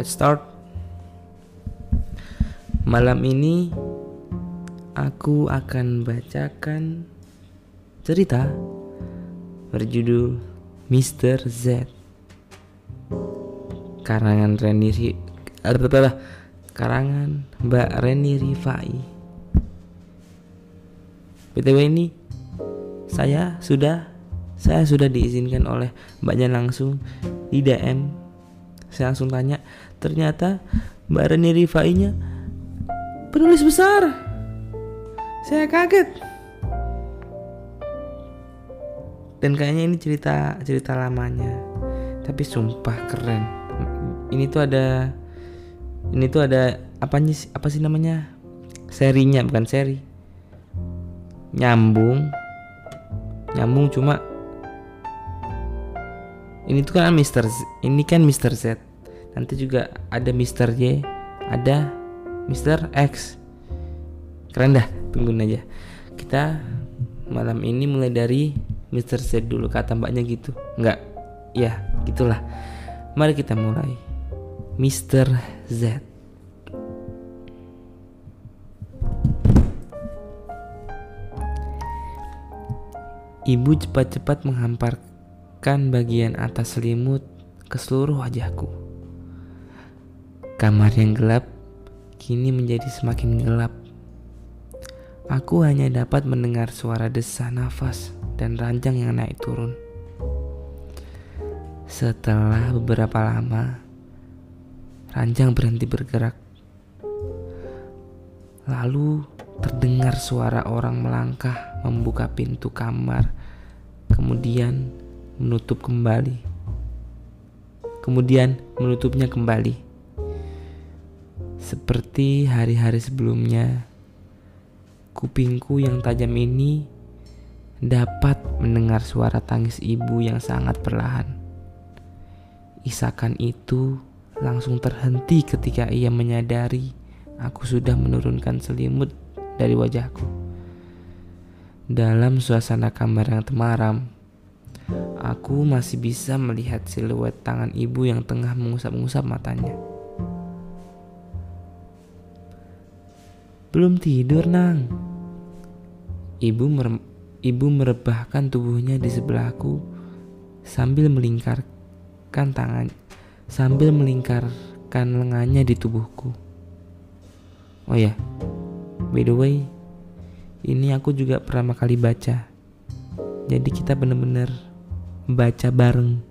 Let's start. Malam ini aku akan bacakan cerita berjudul Mr. Z. Karangan Reni karangan Mbak Reni Rifai. BTW ini saya sudah saya sudah diizinkan oleh mbaknya langsung di DM. Saya langsung tanya, ternyata Mbak Reni Rifai-nya penulis besar. Saya kaget. Dan kayaknya ini cerita cerita lamanya. Tapi sumpah keren. Ini tuh ada ini tuh ada apa sih apa sih namanya? Serinya bukan seri. Nyambung. Nyambung cuma ini tuh kan Mr. Z, ini kan Mr. Z. Nanti juga ada Mr. Y, ada Mr. X. Keren dah, tungguin aja. Kita malam ini mulai dari Mr. Z dulu kata mbaknya gitu. Enggak. Ya, gitulah. Mari kita mulai. Mr. Z. Ibu cepat-cepat menghamparkan bagian atas selimut ke seluruh wajahku. Kamar yang gelap kini menjadi semakin gelap. Aku hanya dapat mendengar suara desah nafas dan ranjang yang naik turun. Setelah beberapa lama, ranjang berhenti bergerak. Lalu terdengar suara orang melangkah membuka pintu kamar, kemudian menutup kembali. Kemudian menutupnya kembali. Seperti hari-hari sebelumnya, kupingku yang tajam ini dapat mendengar suara tangis ibu yang sangat perlahan. Isakan itu langsung terhenti ketika ia menyadari aku sudah menurunkan selimut dari wajahku. Dalam suasana kamar yang temaram, aku masih bisa melihat siluet tangan ibu yang tengah mengusap-ngusap matanya. Belum tidur, Nang. Ibu mere ibu merebahkan tubuhnya di sebelahku sambil melingkarkan tangan sambil melingkarkan lengannya di tubuhku. Oh ya, by the way, ini aku juga pertama kali baca. Jadi kita bener-bener baca bareng.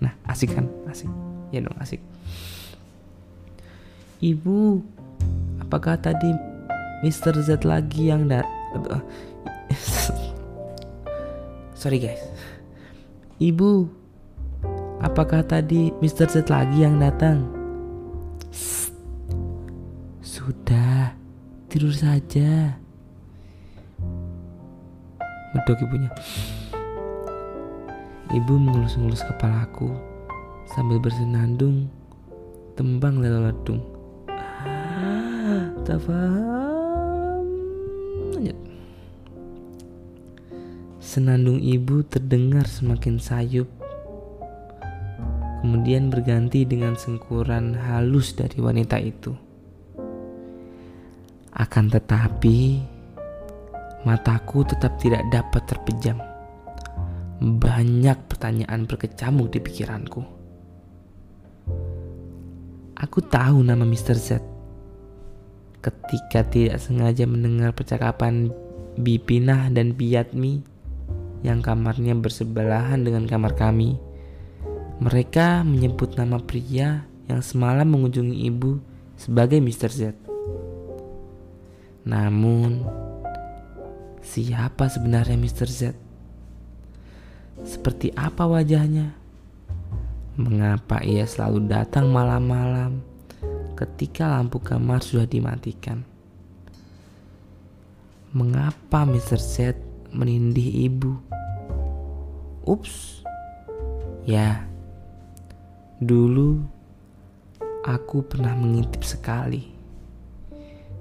Nah, asik kan? Asik. Ya dong, asik. Ibu, Apakah tadi Mr. Z lagi yang dat Sorry guys. Ibu, apakah tadi Mr. Z lagi yang datang? Sudah, tidur saja. Medok ibunya. Ibu mengelus-ngelus kepalaku sambil bersenandung tembang leledung tak paham lanjut. Senandung ibu terdengar semakin sayup kemudian berganti dengan sengkuran halus dari wanita itu. Akan tetapi mataku tetap tidak dapat terpejam. Banyak pertanyaan berkecamuk di pikiranku. Aku tahu nama Mr. Z ketika tidak sengaja mendengar percakapan Bipinah dan Biatmi yang kamarnya bersebelahan dengan kamar kami. Mereka menyebut nama pria yang semalam mengunjungi ibu sebagai Mr. Z. Namun, siapa sebenarnya Mr. Z? Seperti apa wajahnya? Mengapa ia selalu datang malam-malam? Ketika lampu kamar sudah dimatikan. Mengapa Mr. Z menindih ibu? Ups. Ya. Dulu aku pernah mengintip sekali.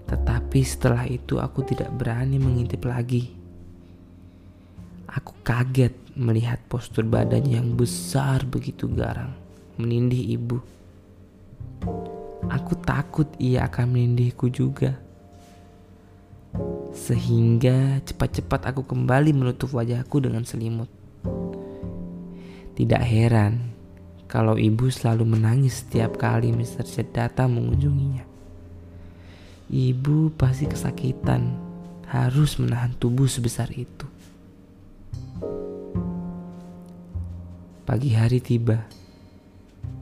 Tetapi setelah itu aku tidak berani mengintip lagi. Aku kaget melihat postur badannya yang besar begitu garang menindih ibu. Aku takut ia akan menindihku juga. Sehingga cepat-cepat aku kembali menutup wajahku dengan selimut. Tidak heran kalau ibu selalu menangis setiap kali Mr. Datang mengunjunginya. Ibu pasti kesakitan harus menahan tubuh sebesar itu. Pagi hari tiba.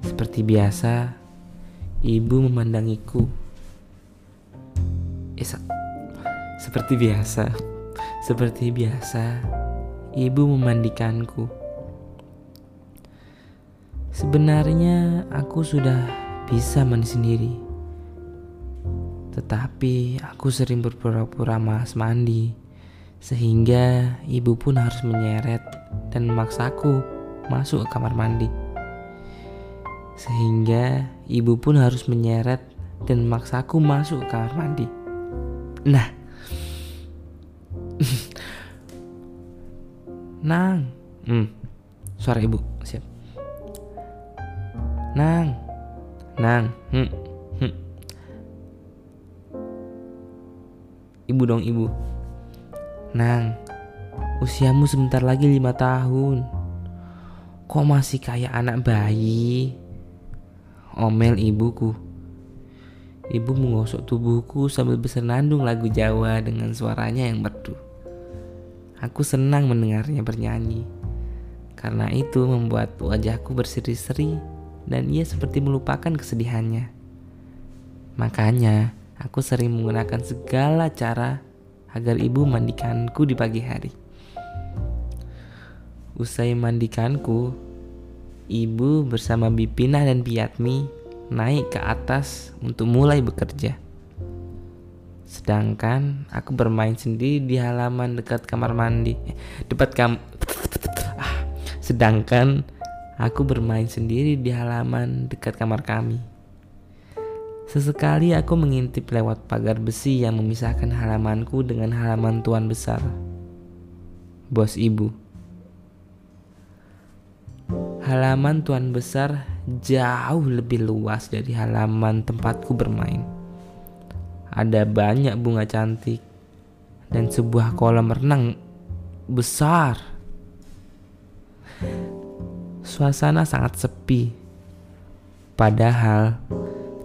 Seperti biasa, Ibu memandangiku. Eh, seperti biasa, seperti biasa, ibu memandikanku. Sebenarnya aku sudah bisa mandi sendiri. Tetapi aku sering berpura-pura malas mandi sehingga ibu pun harus menyeret dan memaksaku masuk ke kamar mandi sehingga ibu pun harus menyeret dan memaksaku masuk ke kamar mandi. Nah, Nang, hmm, suara ibu, siap. Nang, Nang, hmm, hmm. Ibu dong ibu. Nang, usiamu sebentar lagi lima tahun. Kok masih kayak anak bayi? Omel ibuku. Ibu menggosok tubuhku sambil bersenandung lagu Jawa dengan suaranya yang merdu. Aku senang mendengarnya bernyanyi. Karena itu membuat wajahku berseri-seri dan ia seperti melupakan kesedihannya. Makanya aku sering menggunakan segala cara agar ibu mandikanku di pagi hari. Usai mandikanku, ibu bersama Bipina dan Piatmi naik ke atas untuk mulai bekerja. Sedangkan aku bermain sendiri di halaman dekat kamar mandi. Eh, dekat kam ah, sedangkan aku bermain sendiri di halaman dekat kamar kami. Sesekali aku mengintip lewat pagar besi yang memisahkan halamanku dengan halaman tuan besar. Bos ibu. Halaman tuan besar jauh lebih luas dari halaman tempatku bermain. Ada banyak bunga cantik dan sebuah kolam renang besar. Suasana sangat sepi. Padahal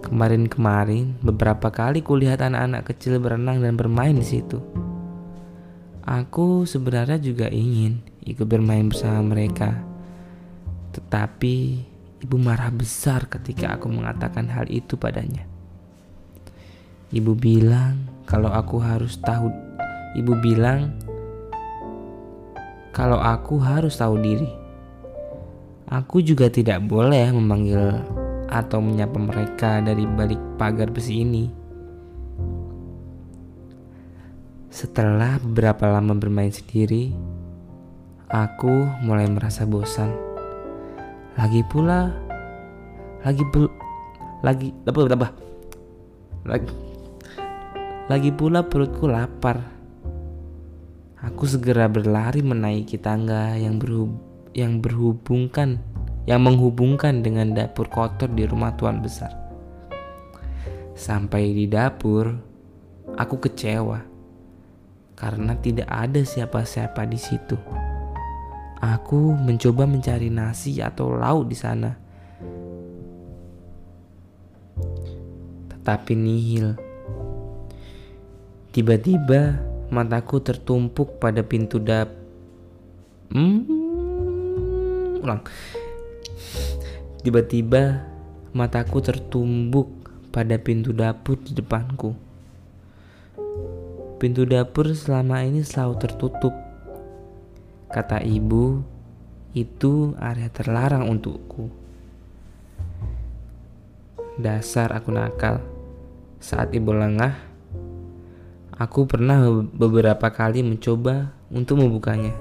kemarin-kemarin beberapa kali kulihat anak-anak kecil berenang dan bermain di situ. Aku sebenarnya juga ingin ikut bermain bersama mereka tetapi ibu marah besar ketika aku mengatakan hal itu padanya. Ibu bilang kalau aku harus tahu Ibu bilang kalau aku harus tahu diri. Aku juga tidak boleh memanggil atau menyapa mereka dari balik pagar besi ini. Setelah beberapa lama bermain sendiri, aku mulai merasa bosan. Lagi pula lagi pul lagi apa apa lagi lagi pula perutku lapar. Aku segera berlari menaiki tangga yang berhub yang berhubungkan yang menghubungkan dengan dapur kotor di rumah tuan besar. Sampai di dapur, aku kecewa karena tidak ada siapa-siapa di situ. Aku mencoba mencari nasi atau lauk di sana. Tetapi nihil. Tiba-tiba mataku tertumpuk pada pintu dap. Hmm, ulang. Tiba-tiba mataku tertumbuk pada pintu dapur di depanku. Pintu dapur selama ini selalu tertutup Kata ibu, itu area terlarang untukku. Dasar aku nakal. Saat ibu lengah, aku pernah beberapa kali mencoba untuk membukanya.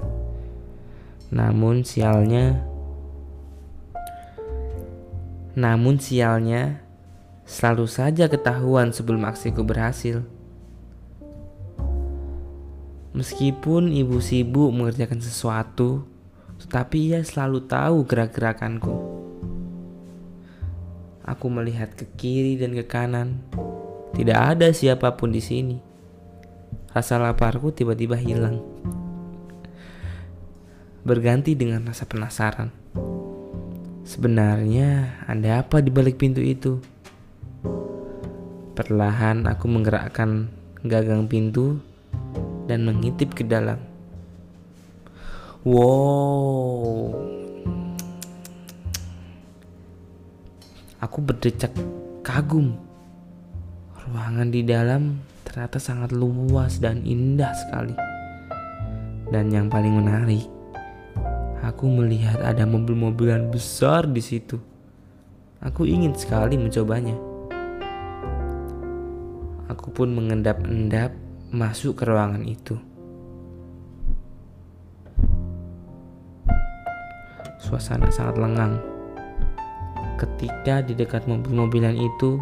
Namun sialnya, namun sialnya selalu saja ketahuan sebelum aksiku berhasil. Meskipun ibu sibuk mengerjakan sesuatu, tetapi ia selalu tahu gerak-gerakanku. Aku melihat ke kiri dan ke kanan. Tidak ada siapa pun di sini. Rasa laparku tiba-tiba hilang. Berganti dengan rasa penasaran. Sebenarnya ada apa di balik pintu itu? Perlahan aku menggerakkan gagang pintu dan mengintip ke dalam. Wow. Aku berdecak kagum. Ruangan di dalam ternyata sangat luas dan indah sekali. Dan yang paling menarik, Aku melihat ada mobil-mobilan besar di situ. Aku ingin sekali mencobanya. Aku pun mengendap-endap masuk ke ruangan itu. Suasana sangat lengang. Ketika di dekat mobil-mobilan itu,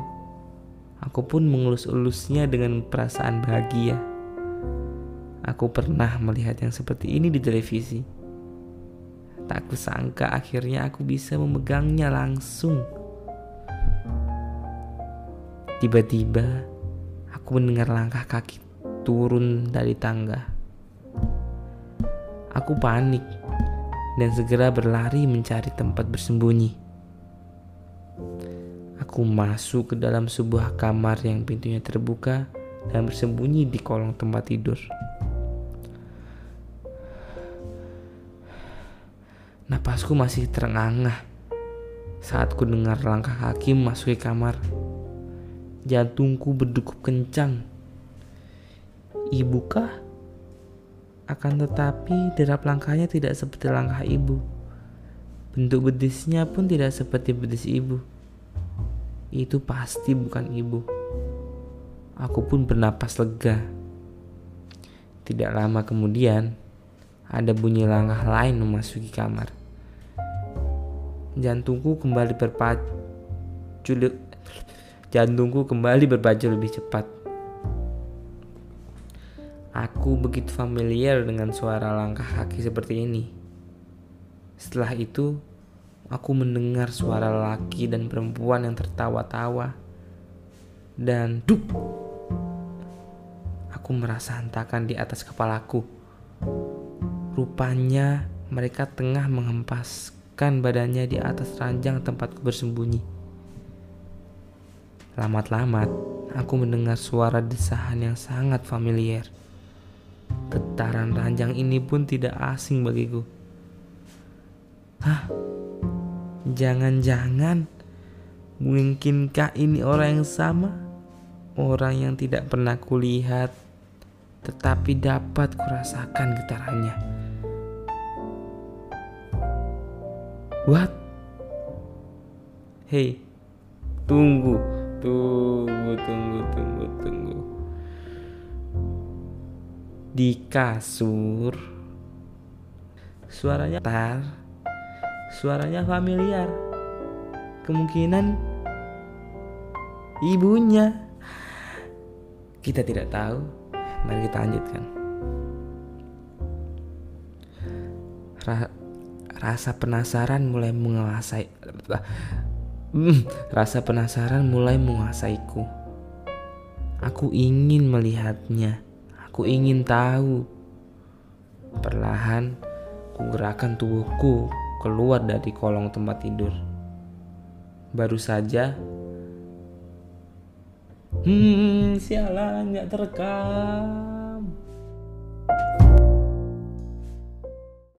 aku pun mengelus-elusnya dengan perasaan bahagia. Aku pernah melihat yang seperti ini di televisi Tak kusangka akhirnya aku bisa memegangnya langsung. Tiba-tiba aku mendengar langkah kaki turun dari tangga. Aku panik dan segera berlari mencari tempat bersembunyi. Aku masuk ke dalam sebuah kamar yang pintunya terbuka dan bersembunyi di kolong tempat tidur. Napasku masih terengah saat ku dengar langkah kaki memasuki kamar. Jantungku berdegup kencang. Ibukah? Akan tetapi derap langkahnya tidak seperti langkah ibu. Bentuk bedisnya pun tidak seperti bedis ibu. Itu pasti bukan ibu. Aku pun bernapas lega. Tidak lama kemudian, ada bunyi langkah lain memasuki kamar. Jantungku kembali berpacu Jantungku kembali berpacu lebih cepat. Aku begitu familiar dengan suara langkah kaki seperti ini. Setelah itu, aku mendengar suara laki dan perempuan yang tertawa-tawa. Dan duk! Aku merasa hentakan di atas kepalaku. Rupanya mereka tengah menghempaskan badannya di atas ranjang tempatku bersembunyi. Lamat-lamat, aku mendengar suara desahan yang sangat familiar. Getaran ranjang ini pun tidak asing bagiku. Hah? Jangan-jangan mungkinkah ini orang yang sama? Orang yang tidak pernah kulihat tetapi dapat kurasakan getarannya. What? Hei, tunggu, tunggu, tunggu, tunggu, tunggu. Di kasur, suaranya tar, suaranya familiar. Kemungkinan ibunya. Kita tidak tahu. Mari kita lanjutkan. Rasa penasaran mulai menguasai hmm, Rasa penasaran mulai menguasaiku Aku ingin melihatnya Aku ingin tahu. Perlahan ku gerakan tubuhku keluar dari kolong tempat tidur. Baru saja Hmm, sialan gak terekam